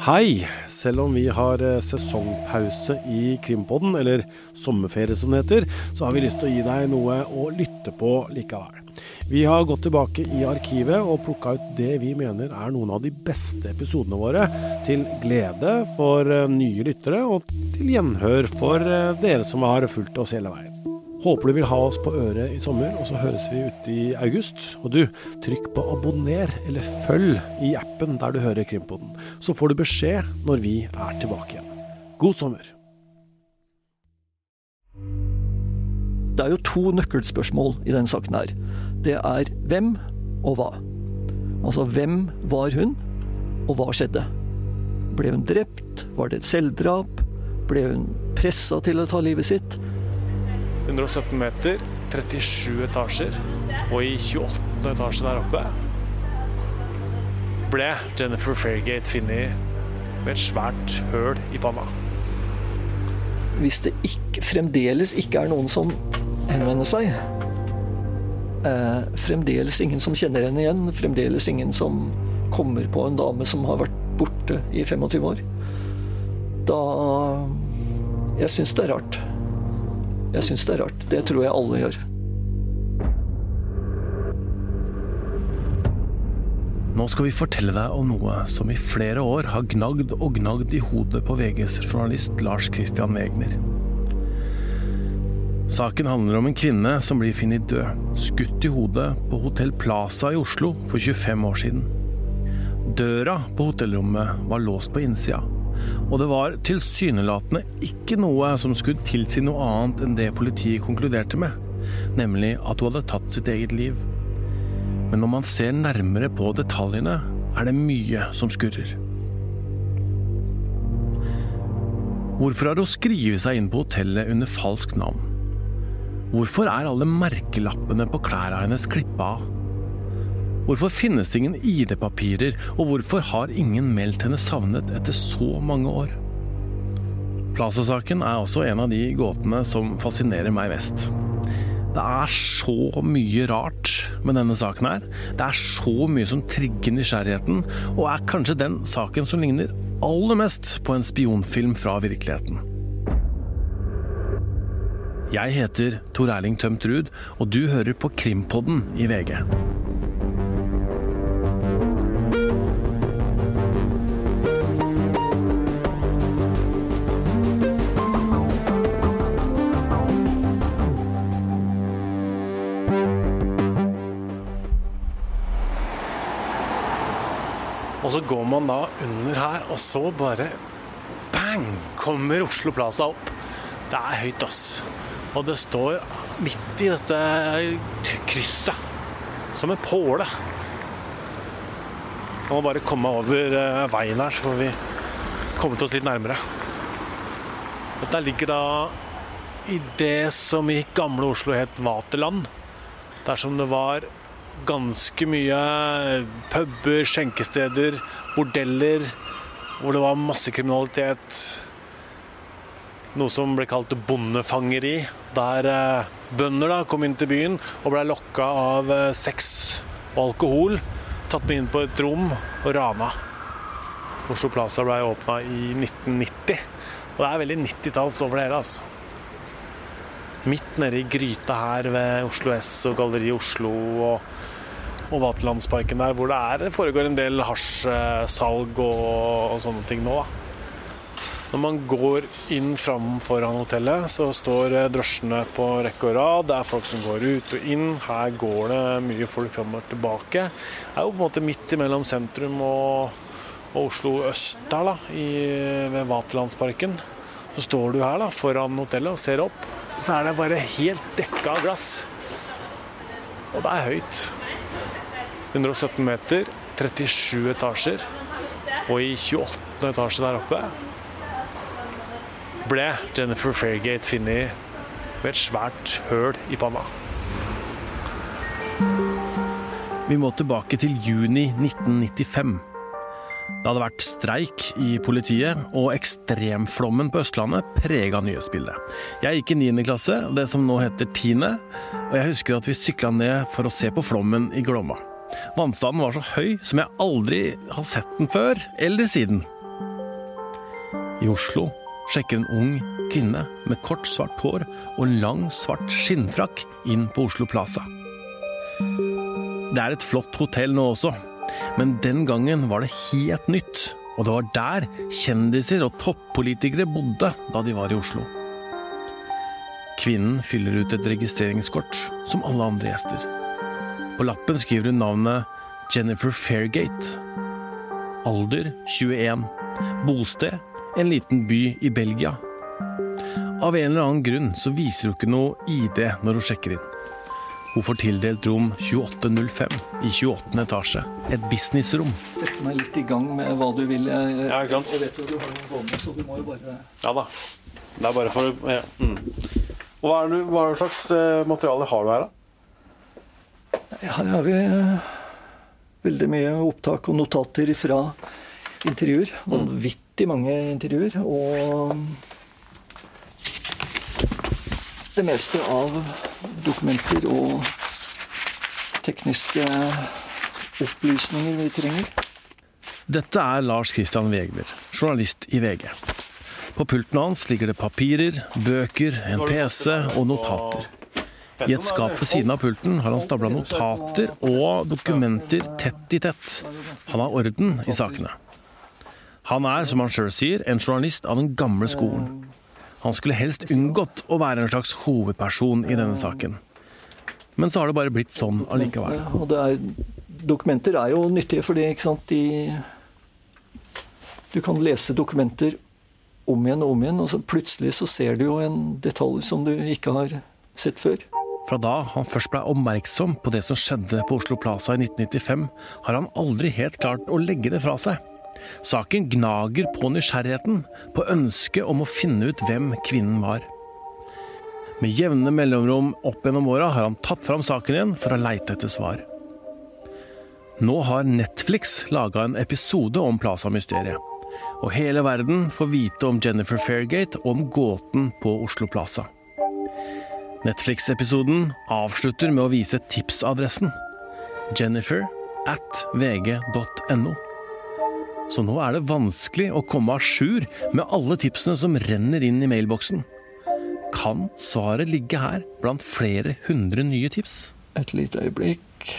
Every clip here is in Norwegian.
Hei! Selv om vi har eh, sesongpause i Krimpodden, eller sommerferie som det heter, så har vi lyst til å gi deg noe å lytte på likevel. Vi har gått tilbake i arkivet og plukka ut det vi mener er noen av de beste episodene våre, til glede for eh, nye lyttere og til gjenhør for eh, dere som har fulgt oss hele veien. Håper du vil ha oss på øret i sommer, og så høres vi ute i august. Og du, trykk på abonner eller følg i appen der du hører Krimpoden. Så får du beskjed når vi er tilbake igjen. God sommer. Det er jo to nøkkelspørsmål i denne saken her. Det er hvem og hva. Altså hvem var hun, og hva skjedde? Ble hun drept? Var det et selvdrap? Ble hun pressa til å ta livet sitt? 117 meter, 37 etasjer, og i 28. etasje der oppe ble Jennifer Fairgate funnet med et svært høl i panna. Hvis det ikke, fremdeles ikke er noen som henvender seg, eh, fremdeles ingen som kjenner henne igjen, fremdeles ingen som kommer på en dame som har vært borte i 25 år, da Jeg syns det er rart. Jeg syns det er rart. Det tror jeg alle gjør. Nå skal vi fortelle deg om noe som i flere år har gnagd og gnagd i hodet på VGs journalist Lars Christian Wegner. Saken handler om en kvinne som blir funnet død, skutt i hodet på Hotell Plaza i Oslo for 25 år siden. Døra på hotellrommet var låst på innsida, og det var tilsynelatende ikke noe som skulle tilsi noe annet enn det politiet konkluderte med, nemlig at hun hadde tatt sitt eget liv. Men når man ser nærmere på detaljene, er det mye som skurrer. Hvorfor har hun skrevet seg inn på hotellet under falskt navn? Hvorfor er alle merkelappene på klærne hennes klippa av? Hvorfor finnes det ingen ID-papirer, og hvorfor har ingen meldt henne savnet etter så mange år? Plaza-saken er også en av de gåtene som fascinerer meg mest. Det er så mye rart med denne saken her. Det er så mye som trigger nysgjerrigheten, og er kanskje den saken som ligner aller mest på en spionfilm fra virkeligheten. Jeg heter Tor Erling Tømt Ruud, og du hører på Krimpodden i VG. Og så går man da under her, og så bare bang! Kommer Oslo Plaza opp. Det er høyt, ass. Og det står midt i dette krysset. Som en påle. Jeg må bare komme over eh, veien her, så får vi kommet oss litt nærmere. Dette ligger da i det som i gamle Oslo het Vaterland. Der som det var ganske mye puber, skjenkesteder, bordeller, hvor det var masse kriminalitet. Noe som ble kalt bondefangeri, der eh, bønder da kom inn til byen og ble lokka av eh, sex og alkohol, tatt med inn på et rom og rana. Oslo Plaza ble åpna i 1990, og det er veldig 90-talls over det hele. altså. Midt nede i gryta her ved Oslo S og Galleri Oslo og Vaterlandsparken der, hvor det er, foregår en del hasjsalg og, og sånne ting nå. da. Når man går inn fram foran hotellet, så står eh, drosjene på rekke og rad. Det er folk som går ut og inn. Her går det mye folk fram og tilbake. Det er jo på en måte midt imellom sentrum og, og Oslo øst her, da, i, ved Vaterlandsparken. Så står du her da, foran hotellet og ser opp. Så er det bare helt dekka av glass. Og det er høyt. 117 meter, 37 etasjer. Og i 28. etasje der oppe ble Jennifer Fairgate funnet med et svært høl i panna. Vi må tilbake til juni 1995. Det hadde vært streik i politiet, og ekstremflommen på Østlandet prega nyhetsbildet. Jeg gikk i 9. klasse, det som nå heter 10., og jeg husker at vi sykla ned for å se på flommen i Glomma. Vannstanden var så høy som jeg aldri har sett den før eller siden. I Oslo sjekker en ung kvinne med kort, svart hår og lang, svart skinnfrakk inn på Oslo Plaza. Det er et flott hotell nå også, men den gangen var det helt nytt. Og det var der kjendiser og toppolitikere bodde da de var i Oslo. Kvinnen fyller ut et registreringskort, som alle andre gjester. På lappen skriver hun navnet Jennifer Fairgate. Alder 21. Bosted en liten by i Belgia. Av en eller annen grunn så viser hun ikke noe ID når hun sjekker inn. Hun får tildelt rom 2805 i 28. etasje. Et businessrom. Sette meg litt i gang med hva du vil. Jeg, Ja, ikke sant? jeg vet jo du har noen gående, så du må jo bare Ja da. Det er bare for ja. mm. Og hva, hva slags eh, materiale har du her, da? Her har vi eh, veldig mye opptak og notater fra intervjuer. Vanvittig mange intervjuer. Og det meste av dokumenter og tekniske opplysninger vi trenger. Dette er Lars Christian Wegner, journalist i VG. På pulten hans ligger det papirer, bøker, en PC og notater. I et skap ved siden av pulten har han stabla notater og dokumenter tett i tett. Han har orden i sakene. Han er, som han sjøl sier, en journalist av den gamle skolen. Han skulle helst unngått å være en slags hovedperson i denne saken. Men så har det bare blitt sånn allikevel. Og det er, dokumenter er jo nyttige fordi ikke sant, de, du kan lese dokumenter om igjen og om igjen, og så plutselig så ser du jo en detalj som du ikke har sett før. Fra da han først ble oppmerksom på det som skjedde på Oslo Plaza i 1995, har han aldri helt klart å legge det fra seg. Saken gnager på nysgjerrigheten, på ønsket om å finne ut hvem kvinnen var. Med jevne mellomrom opp gjennom åra har han tatt fram saken igjen for å leite etter svar. Nå har Netflix laga en episode om Plaza-mysteriet. Og hele verden får vite om Jennifer Fairgate og om gåten på Oslo Plaza. Netflix-episoden avslutter med å vise tipsadressen. Jennifer at vg.no. Så nå er det vanskelig å komme à jour med alle tipsene som renner inn i mailboksen. Kan svaret ligge her blant flere hundre nye tips? Et lite øyeblikk.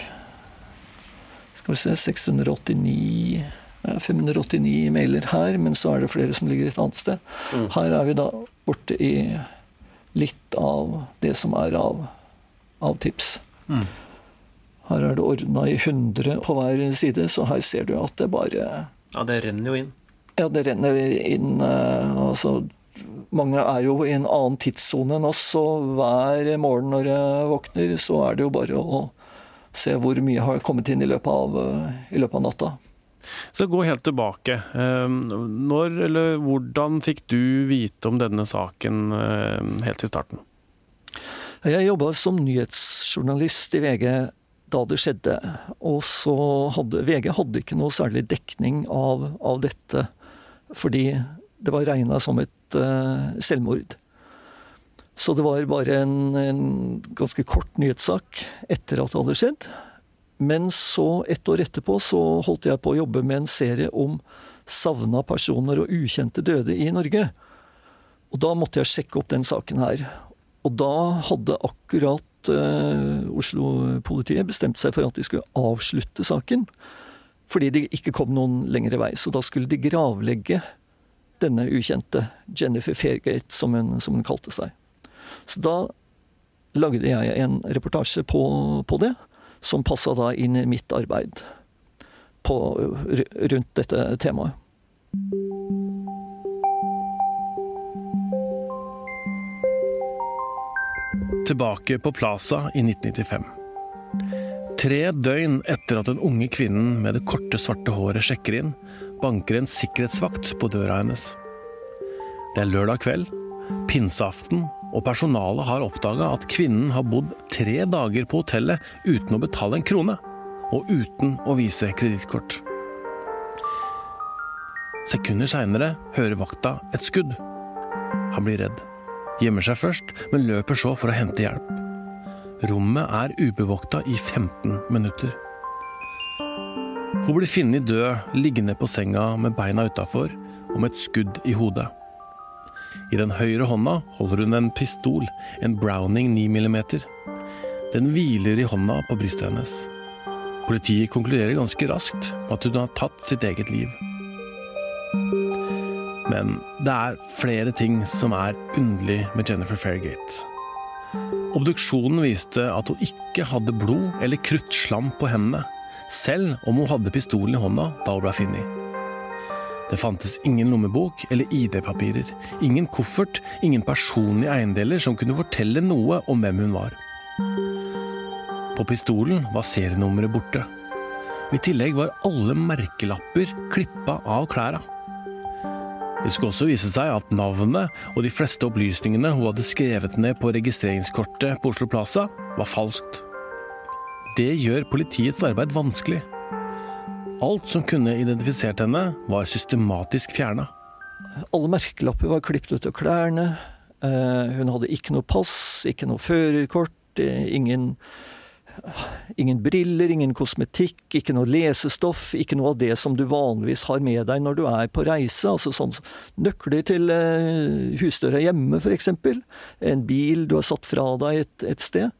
Skal vi se 689 eh, 589 mailer her, men så er det flere som ligger et annet sted. Her er vi da borte i litt av det som er av, av tips. Her er det ordna i 100 på hver side, så her ser du at det bare Ja, det renner jo inn. Ja, det renner inn eh, altså, Mange er jo i en annen tidssone enn oss, og hver morgen når jeg våkner, så er det jo bare å se hvor mye har kommet inn i løpet av, eh, i løpet av natta. Så gå helt tilbake. Eh, Når eller hvordan fikk du vite om denne saken eh, helt i starten? Jeg jobba som nyhetsjournalist i VG da det skjedde. Og så hadde VG hadde ikke noe særlig dekning av, av dette, fordi det var regna som et uh, selvmord. Så det var bare en, en ganske kort nyhetssak etter at det hadde skjedd. Men så, ett år etterpå, så holdt jeg på å jobbe med en serie om savna personer og ukjente døde i Norge. Og da måtte jeg sjekke opp den saken her. Og da hadde akkurat eh, Oslo-politiet bestemt seg for at de skulle avslutte saken. Fordi det ikke kom noen lengre vei. Så da skulle de gravlegge denne ukjente, Jennifer Fairgate, som hun, som hun kalte seg. Så da lagde jeg en reportasje på, på det, som passa da inn i mitt arbeid på, rundt dette temaet. Tilbake på Plaza i 1995. Tre døgn etter at den unge kvinnen med det korte, svarte håret sjekker inn, banker en sikkerhetsvakt på døra hennes. Det er lørdag kveld, pinseaften, og personalet har oppdaga at kvinnen har bodd tre dager på hotellet uten å betale en krone, og uten å vise kredittkort. Sekunder seinere hører vakta et skudd. Han blir redd. Gjemmer seg først, men løper så for å hente hjelp. Rommet er ubevokta i 15 minutter. Hun blir funnet død liggende på senga med beina utafor med et skudd i hodet. I den høyre hånda holder hun en pistol, en Browning 9 mm. Den hviler i hånda på brystet hennes. Politiet konkluderer ganske raskt på at hun har tatt sitt eget liv. Men det er flere ting som er underlig med Jennifer Fairgate. Obduksjonen viste at hun ikke hadde blod eller kruttslam på hendene, selv om hun hadde pistolen i hånda da hun ble funnet. Det fantes ingen lommebok eller ID-papirer, ingen koffert, ingen personlige eiendeler som kunne fortelle noe om hvem hun var. På pistolen var serienummeret borte. I tillegg var alle merkelapper klippa av klæra. Det skulle også vise seg at navnet og de fleste opplysningene hun hadde skrevet ned på registreringskortet på Oslo Plaza, var falskt. Det gjør politiets arbeid vanskelig. Alt som kunne identifisert henne, var systematisk fjerna. Alle merkelapper var klippet ut av klærne. Eh, hun hadde ikke noe pass, ikke noe førerkort, eh, ingen Ingen briller, ingen kosmetikk, ikke noe lesestoff, ikke noe av det som du vanligvis har med deg når du er på reise. Altså sånn nøkler til eh, husdøra hjemme, f.eks. En bil du har satt fra deg et, et sted.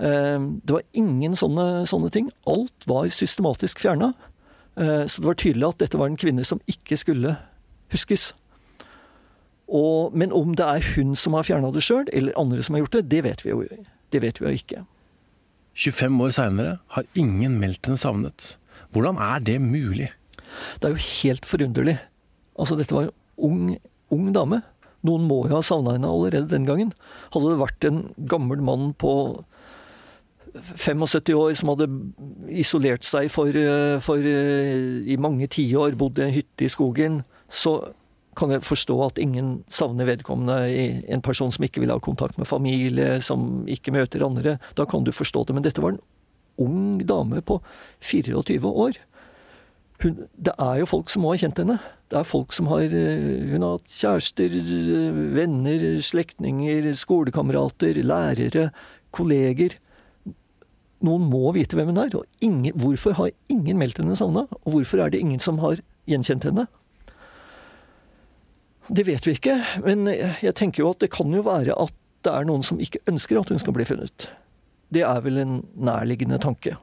Det var ingen sånne, sånne ting. Alt var systematisk fjerna. Eh, så det var tydelig at dette var en kvinne som ikke skulle huskes. Og, men om det er hun som har fjerna det sjøl, eller andre som har gjort det, det vet vi jo, det vet vi jo ikke. 25 år seinere har ingen meldt henne savnet. Hvordan er det mulig? Det er jo helt forunderlig. Altså, dette var en ung, ung dame. Noen må jo ha savna henne allerede den gangen. Hadde det vært en gammel mann på 75 år som hadde isolert seg for, for i mange tiår, bodd i en hytte i skogen, så kan jeg forstå at ingen savner vedkommende. En person som ikke vil ha kontakt med familie, som ikke møter andre. Da kan du forstå det. Men dette var en ung dame på 24 år. Hun, det er jo folk som må ha kjent henne. Det er folk som har Hun har hatt kjærester, venner, slektninger, skolekamerater, lærere, kolleger. Noen må vite hvem hun er. Og ingen, hvorfor har ingen meldt henne savna? Og hvorfor er det ingen som har gjenkjent henne? Det vet vi ikke, men jeg tenker jo at det kan jo være at det er noen som ikke ønsker at hun skal bli funnet. Det er vel en nærliggende tanke.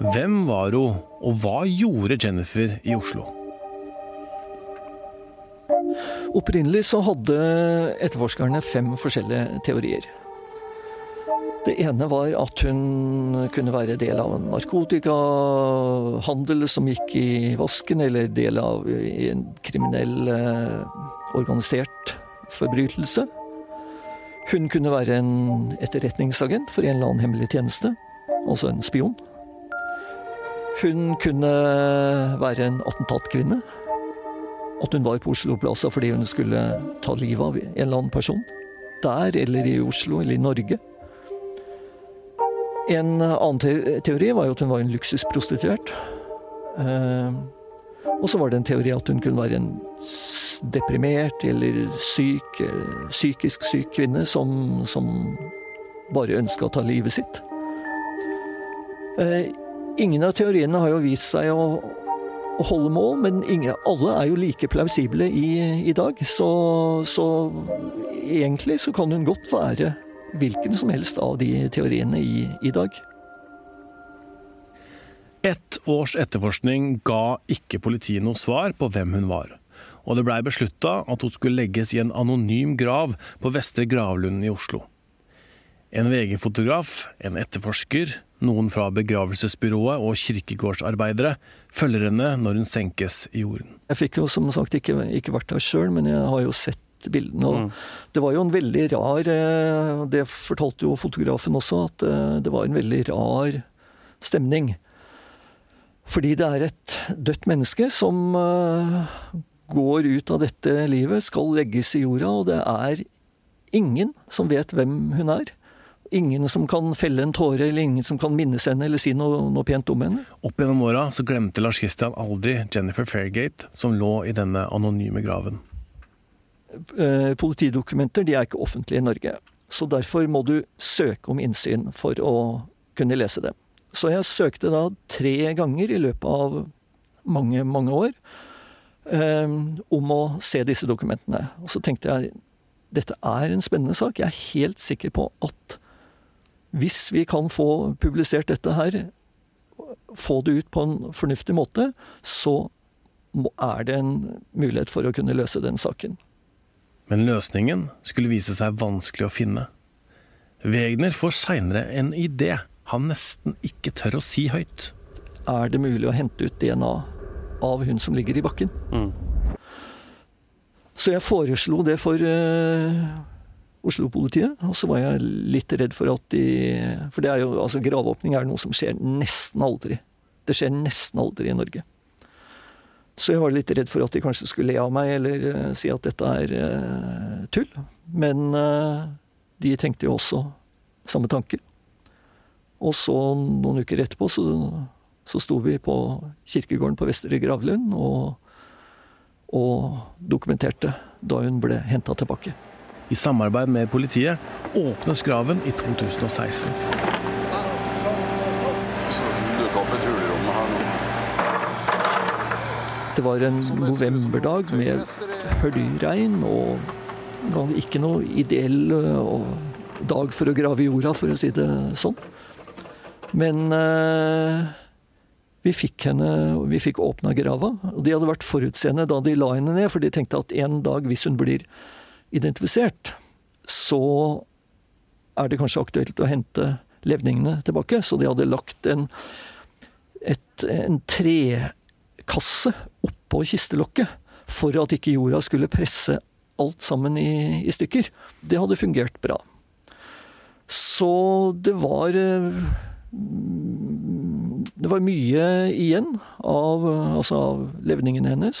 Hvem var hun, og hva gjorde Jennifer i Oslo? Opprinnelig så hadde etterforskerne fem forskjellige teorier. Det ene var at hun kunne være del av en narkotikahandel som gikk i vasken, eller del av en kriminell eh, organisert forbrytelse. Hun kunne være en etterretningsagent for en eller annen hemmelig tjeneste, altså en spion. Hun kunne være en attentatkvinne. At hun var på Oslo Plaza fordi hun skulle ta livet av en eller annen person. Der eller i Oslo eller i Norge. En annen teori var jo at hun var en luksusprostituert. Eh, og så var det en teori at hun kunne være en deprimert eller syk, eh, psykisk syk kvinne som, som bare ønska å ta livet sitt. Eh, ingen av teoriene har jo vist seg å, å holde mål, men ingen, alle er jo like plausible i, i dag. Så, så egentlig så kan hun godt være hvilken som helst av de teoriene i, i dag. Ett års etterforskning ga ikke politiet noe svar på hvem hun var, og det blei beslutta at hun skulle legges i en anonym grav på Vestre Gravlunden i Oslo. En VG-fotograf, en etterforsker, noen fra begravelsesbyrået og kirkegårdsarbeidere følger henne når hun senkes i jorden. Jeg fikk jo som sagt ikke, ikke vært der sjøl, men jeg har jo sett bildene. Og mm. Det var jo en veldig rar eh, Det fortalte jo fotografen også, at eh, det var en veldig rar stemning. Fordi det er et dødt menneske som eh, går ut av dette livet, skal legges i jorda, og det er ingen som vet hvem hun er. Ingen som kan felle en tåre, eller ingen som kan minnes henne eller si noe, noe pent om henne. Opp gjennom åra så glemte Lars Christian aldri Jennifer Fairgate, som lå i denne anonyme graven. Eh, politidokumenter de er ikke offentlige i Norge. Så derfor må du søke om innsyn for å kunne lese det. Så jeg søkte da tre ganger i løpet av mange, mange år um, om å se disse dokumentene. Og så tenkte jeg dette er en spennende sak. Jeg er helt sikker på at hvis vi kan få publisert dette her, få det ut på en fornuftig måte, så er det en mulighet for å kunne løse den saken. Men løsningen skulle vise seg vanskelig å finne. Wegner får seinere en idé han nesten ikke tør å si høyt. Er det mulig å hente ut DNA av hun som ligger i bakken? Mm. Så jeg foreslo det for uh, Oslo-politiet. Og så var jeg litt redd for at de For det er jo, altså graveåpning er noe som skjer nesten aldri. Det skjer nesten aldri i Norge. Så jeg var litt redd for at de kanskje skulle le av meg eller uh, si at dette er uh, tull. Men uh, de tenkte jo også samme tanke. Og så noen uker etterpå så, så sto vi på kirkegården på Vestre Gravlund og, og dokumenterte da hun ble henta tilbake. I samarbeid med politiet åpnes graven i 2016. Så dukka opp et hulrom her nå. Det var en novemberdag med høljregn og ikke noe ideell dag for å grave i jorda, for å si det sånn. Men eh, vi fikk henne, vi fikk åpna grava. og De hadde vært forutseende da de la henne ned, for de tenkte at en dag, hvis hun blir identifisert, så er det kanskje aktuelt å hente levningene tilbake. Så de hadde lagt en, et, en tre kasse oppå kistelokket for at ikke jorda skulle presse alt sammen i, i stykker. Det hadde fungert bra. Så det var eh, Det var mye igjen av, altså av levningene hennes.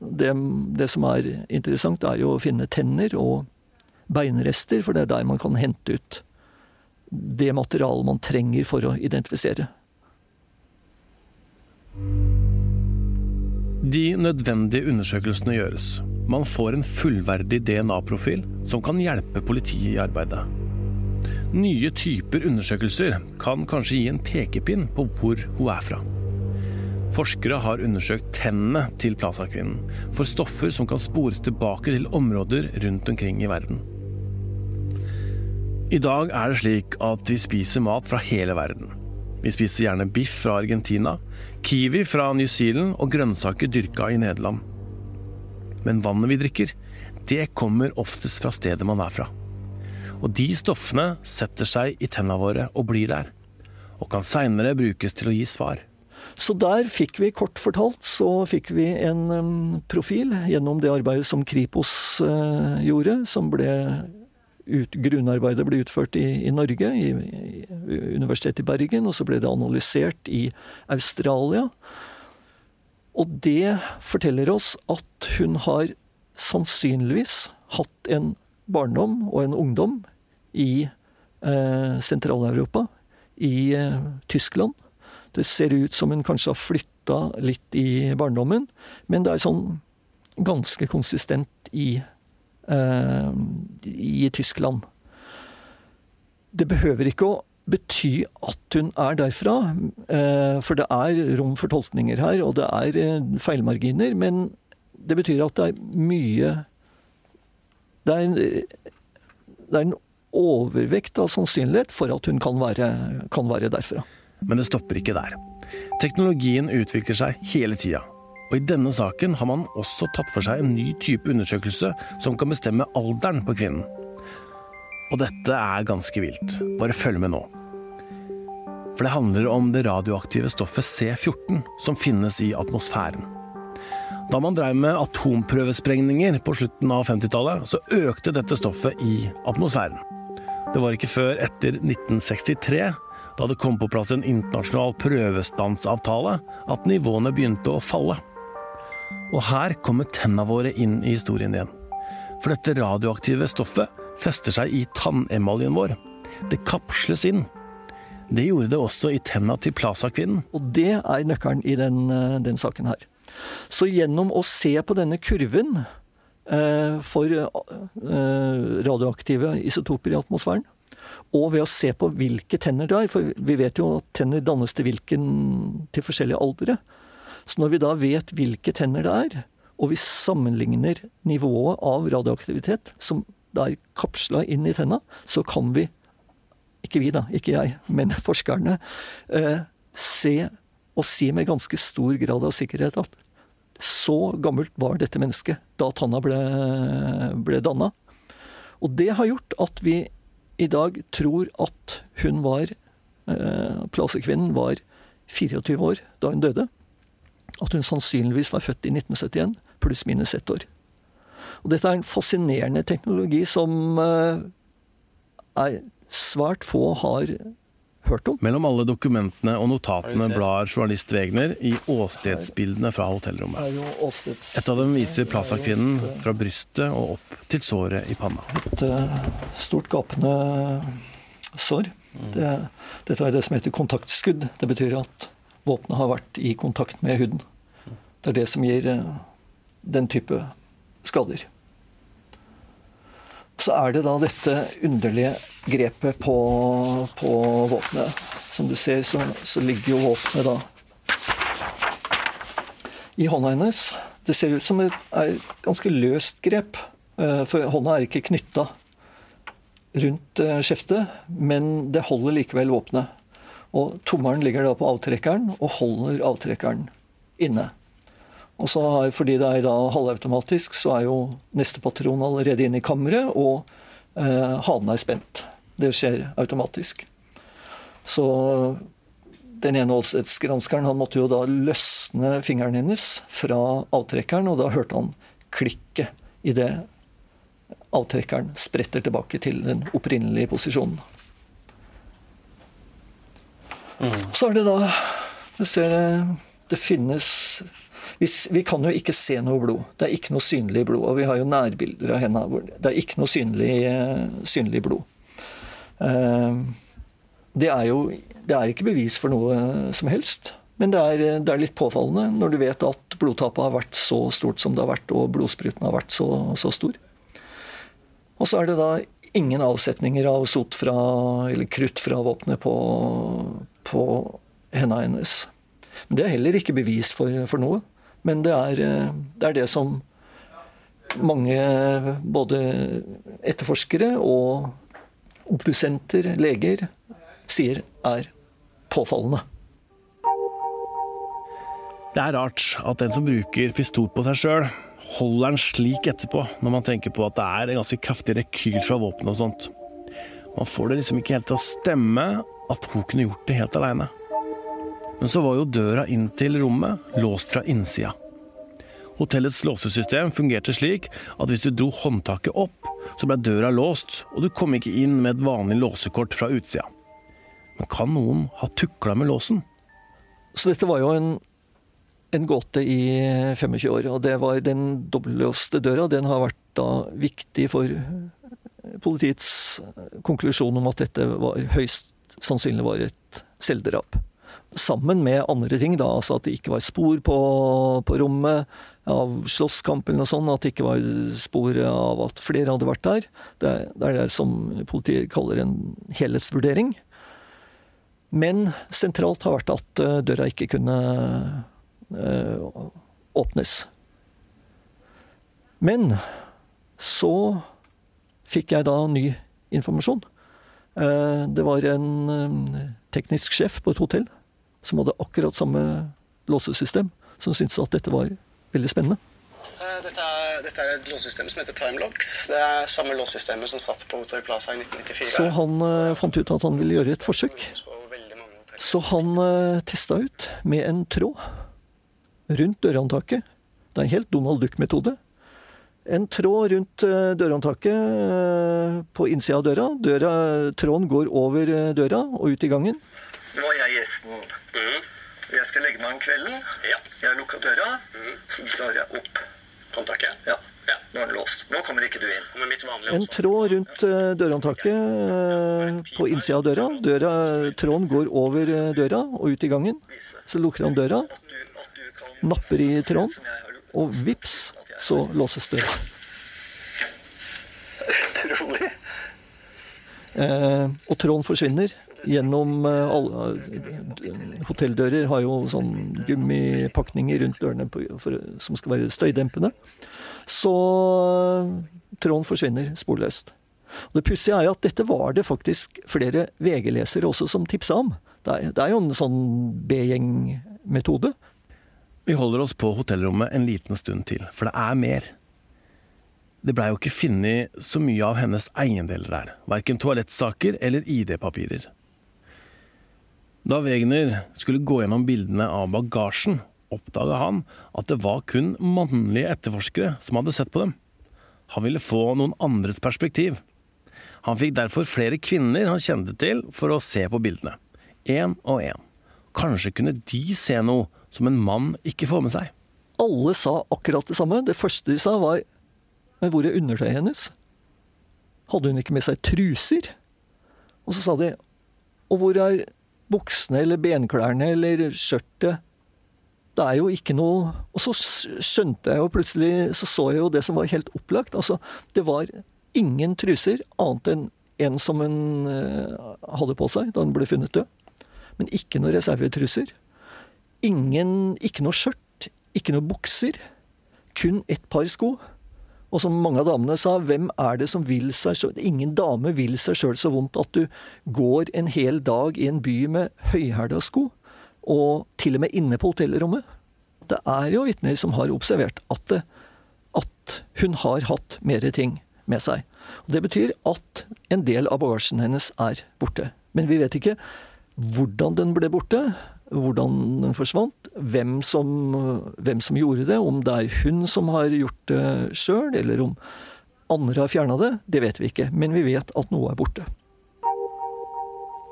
Det, det, som er interessant, er jo å finne tenner og beinrester, for det er der man kan hente ut det materialet man trenger for å identifisere. De nødvendige undersøkelsene gjøres. Man får en fullverdig DNA-profil som kan hjelpe politiet i arbeidet. Nye typer undersøkelser kan kanskje gi en pekepinn på hvor hun er fra. Forskere har undersøkt tennene til Plaza-kvinnen for stoffer som kan spores tilbake til områder rundt omkring i verden. I dag er det slik at vi spiser mat fra hele verden. Vi spiser gjerne biff fra Argentina, kiwi fra New Zealand og grønnsaker dyrka i Nederland. Men vannet vi drikker, det kommer oftest fra stedet man er fra. Og de stoffene setter seg i tennene våre og blir der. Og kan seinere brukes til å gi svar. Så der fikk vi, kort fortalt, så fikk vi en um, profil gjennom det arbeidet som Kripos uh, gjorde, som ble ut, grunnarbeidet ble utført i, i Norge, i, i, Universitetet i Bergen, og så ble det analysert i Australia. Og det forteller oss at hun har sannsynligvis hatt en barndom og en ungdom i eh, Sentral-Europa, i eh, Tyskland. Det ser ut som hun kanskje har flytta litt i barndommen, men det er sånn ganske konsistent i i Tyskland. Det behøver ikke å bety at hun er derfra, eh, for det er rom for tolkninger her, og det er eh, feilmarginer. Men det betyr at det er mye Det er en, det er en overvekt av sannsynlighet for at hun kan være, kan være derfra. Men det stopper ikke der. Teknologien utvikler seg hele tida. Og I denne saken har man også tatt for seg en ny type undersøkelse som kan bestemme alderen på kvinnen. Og dette er ganske vilt. Bare følg med nå. For det handler om det radioaktive stoffet C14 som finnes i atmosfæren. Da man drev med atomprøvesprengninger på slutten av 50-tallet, så økte dette stoffet i atmosfæren. Det var ikke før etter 1963, da det kom på plass en internasjonal prøvestansavtale, at nivåene begynte å falle. Og her kommer tenna våre inn i historien igjen. For dette radioaktive stoffet fester seg i tannemaljen vår. Det kapsles inn. Det gjorde det også i tenna til Plaza-kvinnen. Og det er nøkkelen i den, eh, den, saken her. Så gjennom å se på denne kurven eh, for eh, radioaktive isotoper i atmosfæren, og ved å se på hvilke tenner det er, for vi vet jo at tenner dannes til hvilken til forskjellige aldre, Så når vi da vet hvilke tenner det er, og vi sammenligner nivået av radioaktivitet som det er kapsla inn i tenna, så kan vi, ikke vi da, ikke jeg, men forskerne, eh, se og si med ganske stor grad av sikkerhet at så gammelt var dette mennesket da tanna ble, ble danna. Og det har gjort at vi i dag tror at hun var eh, Plasekvinnen var 24 år da hun døde. At hun sannsynligvis var født i 1971, pluss-minus ett år. Og dette er en fascinerende teknologi som eh, er svært få har hørt om. Mellom alle dokumentene og notatene blar journalist Wegner i åstedsbildene fra hotellrommet. Et av dem viser Plaza-kvinnen fra brystet og opp til såret i panna. et eh, stort gapende sår. Det, dette er det som heter kontaktskudd. Det betyr at våpenet har vært i kontakt med huden. Det er det som gir eh, den type skader. Så er det da dette underlige grepet på, på våpenet. Som du ser, så, så ligger jo våpenet da i hånda hennes. Det ser ut som et et ganske løst grep, eh, for hånda er ikke knytta rundt eh, skjeftet, men det holder likevel våpenet. Og tommelen ligger da på avtrekkeren og holder avtrekkeren inne. Og så har, Fordi det er da halvautomatisk, så er jo neste patron allerede inne i kammeret, og eh, hanen er spent. Det skjer automatisk. Så den ene åstedsgranskeren han måtte jo da løsne fingeren hennes fra avtrekkeren, og da hørte han klikket idet avtrekkeren spretter tilbake til den opprinnelige posisjonen. Så er det da Du ser eh, det finnes vi, vi kan jo ikke se noe blod. Det er ikke noe synlig blod. Og vi har jo nærbilder av henne hvor det er ikke noe synlig, eh, synlig blod. Eh, det er jo det er ikke bevis for noe som helst. Men det er, det er litt påfallende når du vet at blodtapet har vært så stort som det har vært, og blodspruten har vært så, så stor. Og så er det da ingen avsetninger av sot fra, eller krutt fra våpenet på, på henda hennes. Men det er heller ikke bevis for, for noe. Men det er, det er, det som mange, både etterforskere og obdusenter, leger, sier er påfallende. Det er rart at den som bruker pistol på seg sjøl, holder den slik etterpå, når man tenker på at det er en ganske kraftig rekyl fra våpenet og sånt. Man får det liksom ikke helt til å stemme at hun kunne gjort det helt aleine. Men så var jo døra inn til rommet låst fra innsida. Hotellets låsesystem fungerte slik at hvis du dro håndtaket opp, så ble døra låst, og du kom ikke inn med et vanlig låsekort fra utsida. Men kan noen ha tukla med låsen? Så dette var jo en, en gåte i 25 år. Og det var den dobbeltlåste døra. Den har vært da viktig for politiets konklusjon om at dette var høyst sannsynlig var et selvdrap. Sammen med andre ting, da, altså at det ikke var spor på, på rommet av slåsskamp eller noe sånt, at det ikke var spor av at flere hadde vært der. Det, det er det som politiet kaller en helhetsvurdering. Men sentralt har vært at eh, døra ikke kunne øh, åpnes. Men så fikk jeg da ny informasjon. Eh, det var en teknisk sjef på et hotell som hadde akkurat samme låsesystem, som syntes at dette var veldig spennende. Dette er, dette er et låsesystem som heter Timelocks. Det er samme låssystemet som satt på Hotel Plaza i 1994. Så han fant ut at han ville gjøre et forsøk. Så han testa ut med en tråd rundt dørhåndtaket. Det er en helt Donald Duck-metode. En tråd rundt uh, dørhåndtaket på innsida av døra. døra. Tråden går over døra og ut i gangen. Nå er jeg gjesten. Mm. Jeg skal legge meg om kvelden. Ja. Jeg har lukka døra, mm. så drar jeg opp. Håndtaket? Ja. ja. Nå er den låst. Nå kommer ikke du inn. En tråd rundt dørhåndtaket på innsida av døra. døra. Tråden går over døra og ut i gangen. Så lukker han døra, napper i tråden, og vips, så låses døra. Utrolig. Eh, og Trond forsvinner gjennom eh, alle Hotelldører har jo sånn gummipakninger rundt dørene på, for, som skal være støydempende. Så Trond forsvinner sporløst. Og Det pussige er at dette var det faktisk flere VG-lesere også som tipsa om. Det er, det er jo en sånn B-gjeng-metode. Vi holder oss på hotellrommet en liten stund til, for det er mer. Det blei jo ikke funnet så mye av hennes eiendeler der, verken toalettsaker eller ID-papirer. Da Wegner skulle gå gjennom bildene av bagasjen, oppdaga han at det var kun mannlige etterforskere som hadde sett på dem. Han ville få noen andres perspektiv. Han fikk derfor flere kvinner han kjente til, for å se på bildene. Én og én. Kanskje kunne de se noe som en mann ikke får med seg. Alle sa akkurat det samme. Det første de sa, var Men hvor er undertøyet hennes? Hadde hun ikke med seg truser? Og så sa de Og hvor er buksene eller benklærne eller skjørtet? Det er jo ikke noe Og så skjønte jeg jo plutselig Så så jeg jo det som var helt opplagt. Altså, det var ingen truser annet enn en som hun hadde på seg da hun ble funnet død. Men ikke noe reservetruser. Ingen, ikke noe skjørt, ikke noe bukser. Kun ett par sko. Og som mange av damene sa, hvem er det som vil seg sjøl Ingen dame vil seg sjøl så vondt at du går en hel dag i en by med høyhæla sko, og til og med inne på hotellrommet. Det er jo vitner som har observert at, det, at hun har hatt mer ting med seg. Og det betyr at en del av bagasjen hennes er borte. Men vi vet ikke hvordan den ble borte, hvordan den forsvant, hvem som, hvem som gjorde det, om det er hun som har gjort det sjøl, eller om andre har fjerna det, det vet vi ikke. Men vi vet at noe er borte.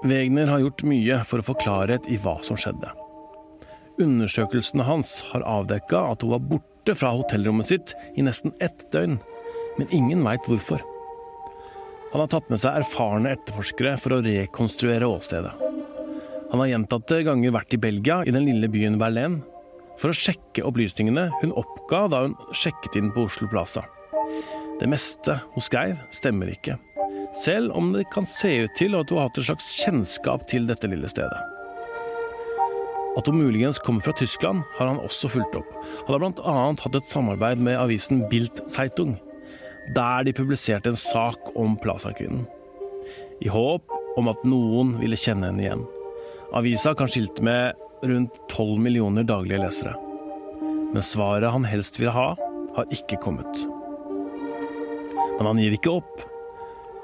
Wegner har gjort mye for å få klarhet i hva som skjedde. Undersøkelsene hans har avdekka at hun var borte fra hotellrommet sitt i nesten ett døgn, men ingen veit hvorfor. Han har tatt med seg erfarne etterforskere for å rekonstruere åstedet. Han har gjentatte ganger vært i Belgia, i den lille byen Verlaine, for å sjekke opplysningene hun oppga da hun sjekket inn på Oslo Plaza. Det meste hun skrev, stemmer ikke, selv om det kan se ut til at hun har hatt et slags kjennskap til dette lille stedet. At hun muligens kommer fra Tyskland, har han også fulgt opp. Han har bl.a. hatt et samarbeid med avisen Bilt Zeitung, der de publiserte en sak om Plaza-kvinnen. I håp om at noen ville kjenne henne igjen. Avisa kan skilte med rundt 12 millioner daglige lesere. Men svaret han helst ville ha, har ikke kommet. Men han gir ikke opp.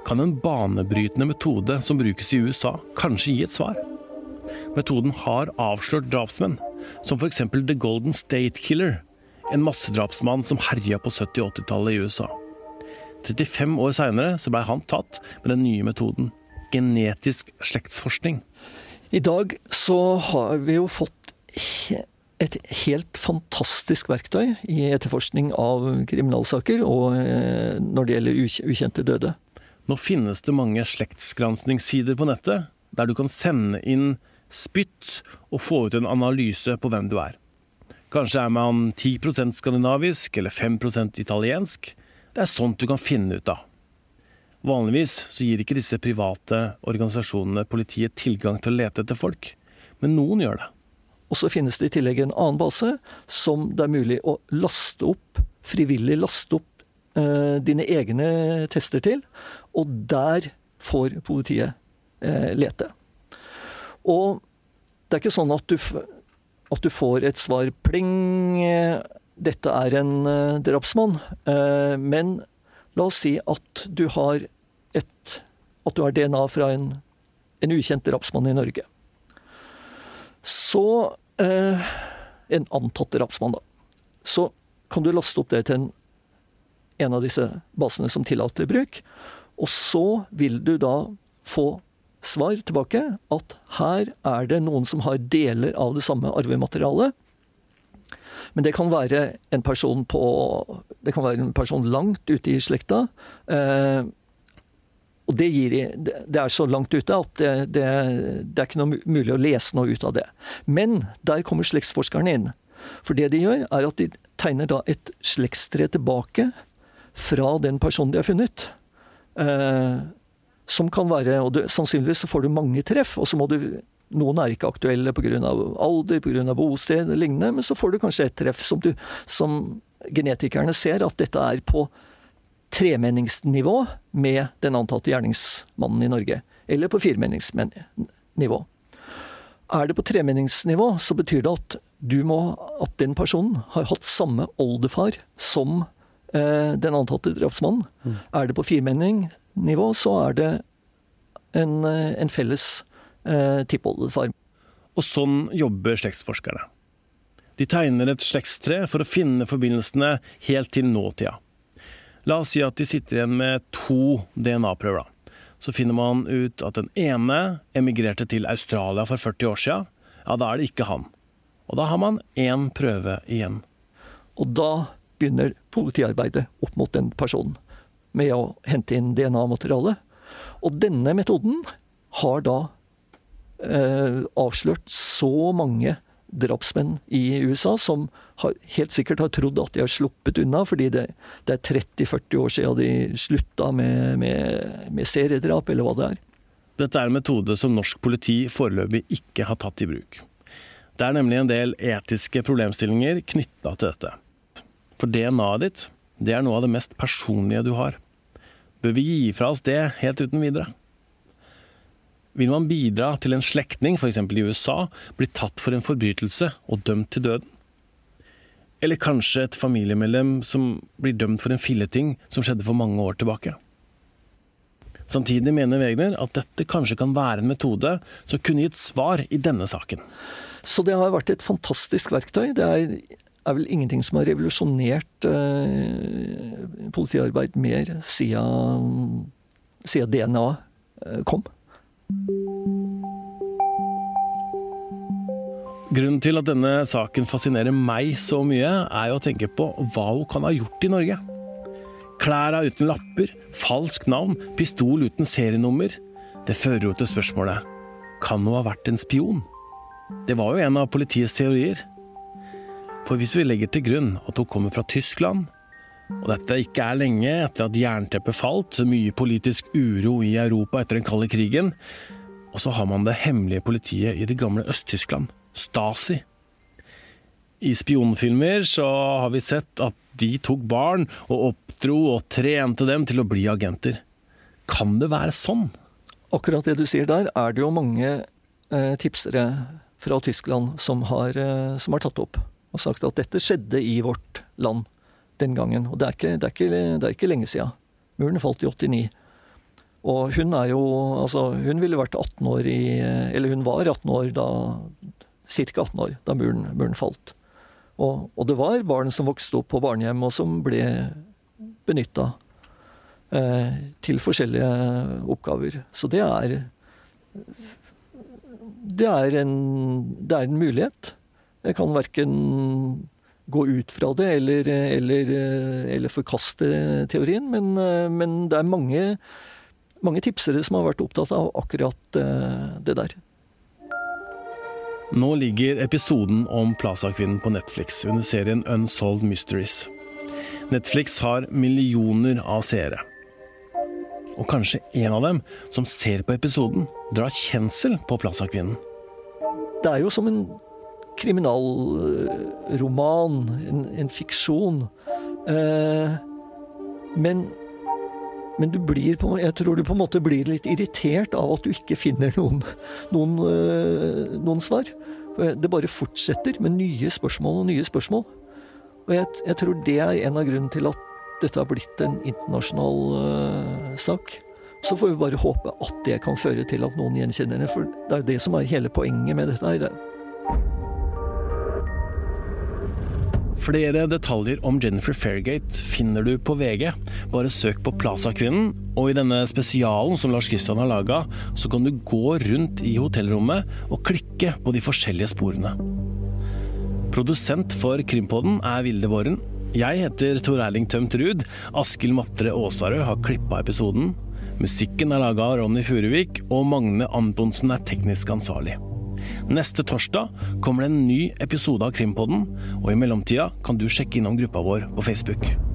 Kan en banebrytende metode som brukes i USA, kanskje gi et svar? Metoden har avslørt drapsmenn, som f.eks. The Golden State Killer, en massedrapsmann som herja på 70- og 80-tallet i USA. 35 år seinere ble han tatt med den nye metoden genetisk slektsforskning. I dag så har vi jo fått et helt fantastisk verktøy i etterforskning av kriminalsaker og når det gjelder ukjente døde. Nå finnes det mange slektsgranskningssider på nettet, der du kan sende inn spytt og få ut en analyse på hvem du er. Kanskje er man 10% skandinavisk eller 5% italiensk. Det er sånt du kan finne ut av. Vanligvis så gir ikke disse private organisasjonene politiet tilgang til å lete etter folk, men noen gjør det. Og så finnes det i tillegg en annen base som det er mulig å laste opp, frivillig laste opp eh, dine egne tester til, og der får politiet eh, lete. Og det er ikke sånn at du, at du får et svar pling, dette er en uh, drapsmann. Eh, men la oss si at du har et At du har DNA fra en, en ukjent drapsmann i Norge. Så eh, En antatt drapsmann, da. Så kan du laste opp det til en, en av disse basene som tillater bruk. Og så vil du da få svar tilbake at her er det noen som har deler av det samme arvematerialet. Men det kan være en person på Det kan være en person langt ute i slekta. Eh, og det, gir, det, er så langt ute at det, det, det, er ikke noe mulig å lese noe ut av det. Men der kommer slektsforskerne inn. For det de gjør, er at de tegner da et slektstre tilbake fra den personen de har funnet. Eh, som kan være Og du, sannsynligvis så får du mange treff, og så må du noen er ikke aktuelle pga. alder, pga. bosted lignende, men så får du kanskje et treff som, du, som genetikerne ser at dette er på tremenningsnivå med den antatte gjerningsmannen i Norge. Eller på firemenningsnivå. Er det på tremenningsnivå, så betyr det at du må at den personen har hatt samme oldefar som eh, den antatte drapsmannen. Mm. Er det på firmenningnivå, så er det en, eh, en felles eh. Og sånn jobber slektsforskerne. De tegner et slektstre for å finne forbindelsene helt til nåtida. La oss si at de sitter igjen med to DNA-prøver. Så finner man ut at den ene emigrerte til Australia for 40 år siden. Ja, da er det ikke han. Og da har man én prøve igjen. Og da begynner politiarbeidet opp mot den personen med å hente inn DNA-materiale. Og denne metoden har da avslørt så mange drapsmenn i USA som har, helt sikkert har trodd at de har sluppet unna, fordi det, det er 30-40 år siden de slutta med, med, med seriedrap, eller hva det er. Dette er en metode som norsk politi foreløpig ikke har tatt i bruk. Det er nemlig en del etiske problemstillinger knytta til dette. For DNA-et ditt, det er noe av det mest personlige du har. Bør vi gi fra oss det helt uten videre? Vil man bidra til en slektning, f.eks. i USA, blir tatt for en forbrytelse og dømt til døden? Eller kanskje et familiemedlem som blir dømt for en filleting som skjedde for mange år tilbake? Samtidig mener Wegner at dette kanskje kan være en metode som kunne gitt svar i denne saken. Så det har vært et fantastisk verktøy. Det er, er vel ingenting som har revolusjonert eh, politiarbeid mer siden, siden DNA eh, kom. Grunnen til at denne saken fascinerer meg så mye, er jo å tenke på hva hun kan ha gjort i Norge. Klærne uten lapper, falsk navn, pistol uten serienummer. Det fører jo til spørsmålet kan hun ha vært en spion? Det var jo en av politiets teorier. For hvis vi legger til grunn at hun kommer fra Tyskland, og dette ikke er lenge etter at jernteppet falt, mye politisk uro i Europa etter den kalde krigen. Og så har man det hemmelige politiet i det gamle Øst-Tyskland, Stasi. I spionfilmer så har vi sett at de tok barn og oppdro og trente dem til å bli agenter. Kan det være sånn? Akkurat det du sier der, er det jo mange eh, tipsere fra Tyskland som har, eh, som har tatt opp og sagt at dette skjedde i vårt land den gangen. Og det er ikke, det er ikke, det er ikke lenge siden. Muren falt i 89. Og hun er jo Altså, hun ville vært 18 år i Eller hun var 18 år da Ca. 18 år da muren, muren falt. Og, og, det var barn som vokste opp på barnehjem, og som ble benytta eh, til forskjellige oppgaver. Så det er Det er en, det er en mulighet. Jeg kan verken gå ut fra det eller, eller, eller forkaste teorien. Men, men, det er mange, mange tipsere som har vært opptatt av akkurat eh, det der. Nå ligger episoden om Plaza-kvinnen på Netflix under serien Unsolved Mysteries. Netflix har millioner av seere. Og kanskje en av dem som ser på episoden, drar kjensel på Plaza-kvinnen. Det er jo som en kriminalroman, en, en fiksjon. Eh, men, men du blir på, jeg tror du på en måte blir litt irritert av at du ikke finner noen, noen, eh, noen svar. Det bare fortsetter med nye spørsmål og nye spørsmål. Og jeg, jeg, tror det er en av grunnene til at dette har blitt en internasjonal uh, sak. Så får vi bare håpe at det kan føre til at noen gjenkjenner det, for det er jo det som er hele poenget med dette her. Flere detaljer om Jennifer Fairgate finner du på VG. Bare søk på Plaza-kvinnen, og i denne spesialen som Lars Kristian har laga, så kan du gå rundt i hotellrommet og klikke på de forskjellige sporene. Produsent for Krimpodden er Vilde Våren. Jeg heter Tor Erling Tømt Ruud. Askild Matre Aasarød har klippa episoden. Musikken er laga av Ronny Furuvik, og Magne Antonsen er teknisk ansvarlig. Neste torsdag kommer det en ny episode av Krimpodden, og i mellomtida kan du sjekke innom gruppa vår på Facebook.